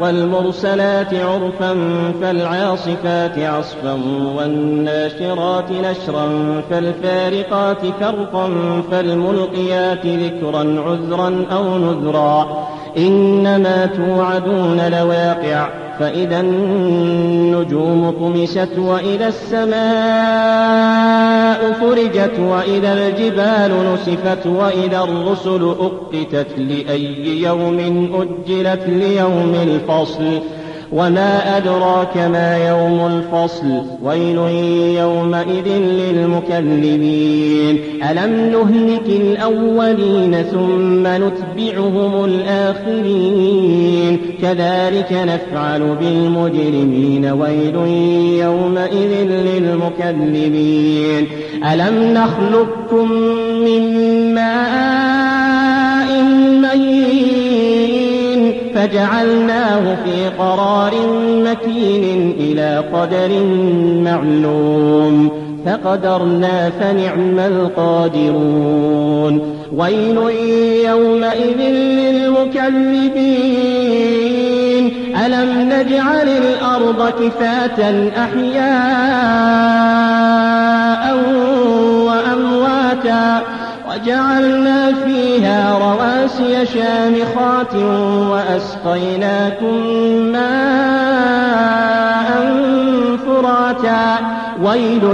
وَالْمُرْسَلَاتِ عُرْفًا فَالْعَاصِفَاتِ عَصْفًا وَالنَّاشِرَاتِ نَشْرًا فَالْفَارِقَاتِ فَرْقًا فَالْمُلْقِيَاتِ ذِكْرًا عُذْرًا أَوْ نُذْرًا إِنَّمَا تُوعَدُونَ لَوَاقِعٌ فَإِذَا النُّجُومُ طُمِسَتْ وَإِذَا السَّمَاءُ فُرِجَتْ وَإِذَا الْجِبَالُ نُسِفَتْ وَإِذَا الرُّسُلُ أُقِّتَتْ لِأَيِّ يَوْمٍ أُجِّلَتْ لِيَوْمِ الْفَصْلِ وما أدراك ما يوم الفصل ويل يومئذ للمكذبين ألم نهلك الأولين ثم نتبعهم الآخرين كذلك نفعل بالمجرمين ويل يومئذ للمكذبين. ألم نخلقكم من ماء مهين فجعلناه في قرار مكين إلى قدر معلوم. فقدرنا فنعم القادرون. ويل يومئذ للمكذبين. ألم نجعل الأرض كفاة أحياء شامخات وأسقيناكم ماء فراتا. ويل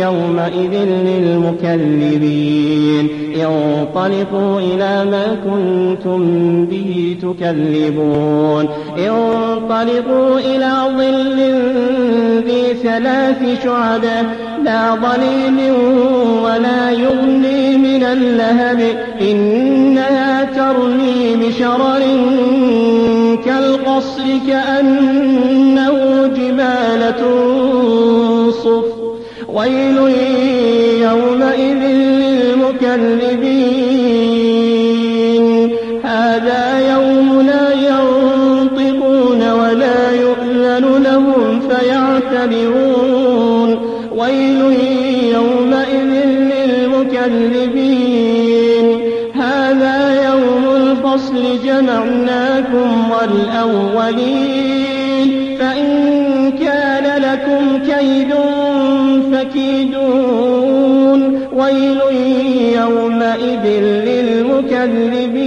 يومئذ للمكذبين. انطلقوا إلى ما كنتم به تكذبون. انطلقوا إلى ظل ذي ثلاث شعب. لا ظليل ولا يغني من اللهب. إنها ترمي بشرر كالقصر كأنه جمالة صف. ويل يومئذ للمكذبين. هذا يوم لا ينطقون ولا يؤذن لهم فيعتذرون. ويل يومئذ للمكذبين. جمعناكم والأولين فإن كان لكم كيد فكيدون ويل يومئذ للمكذبين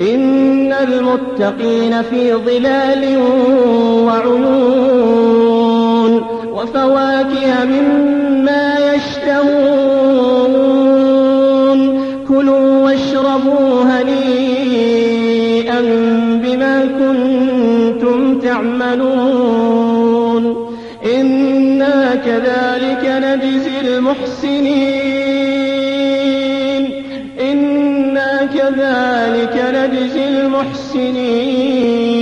إن المتقين في ظلال وعيون وفواكه مما بما كنتم تعملون إنا كذلك نجزي المحسنين إنا كذلك نجزي المحسنين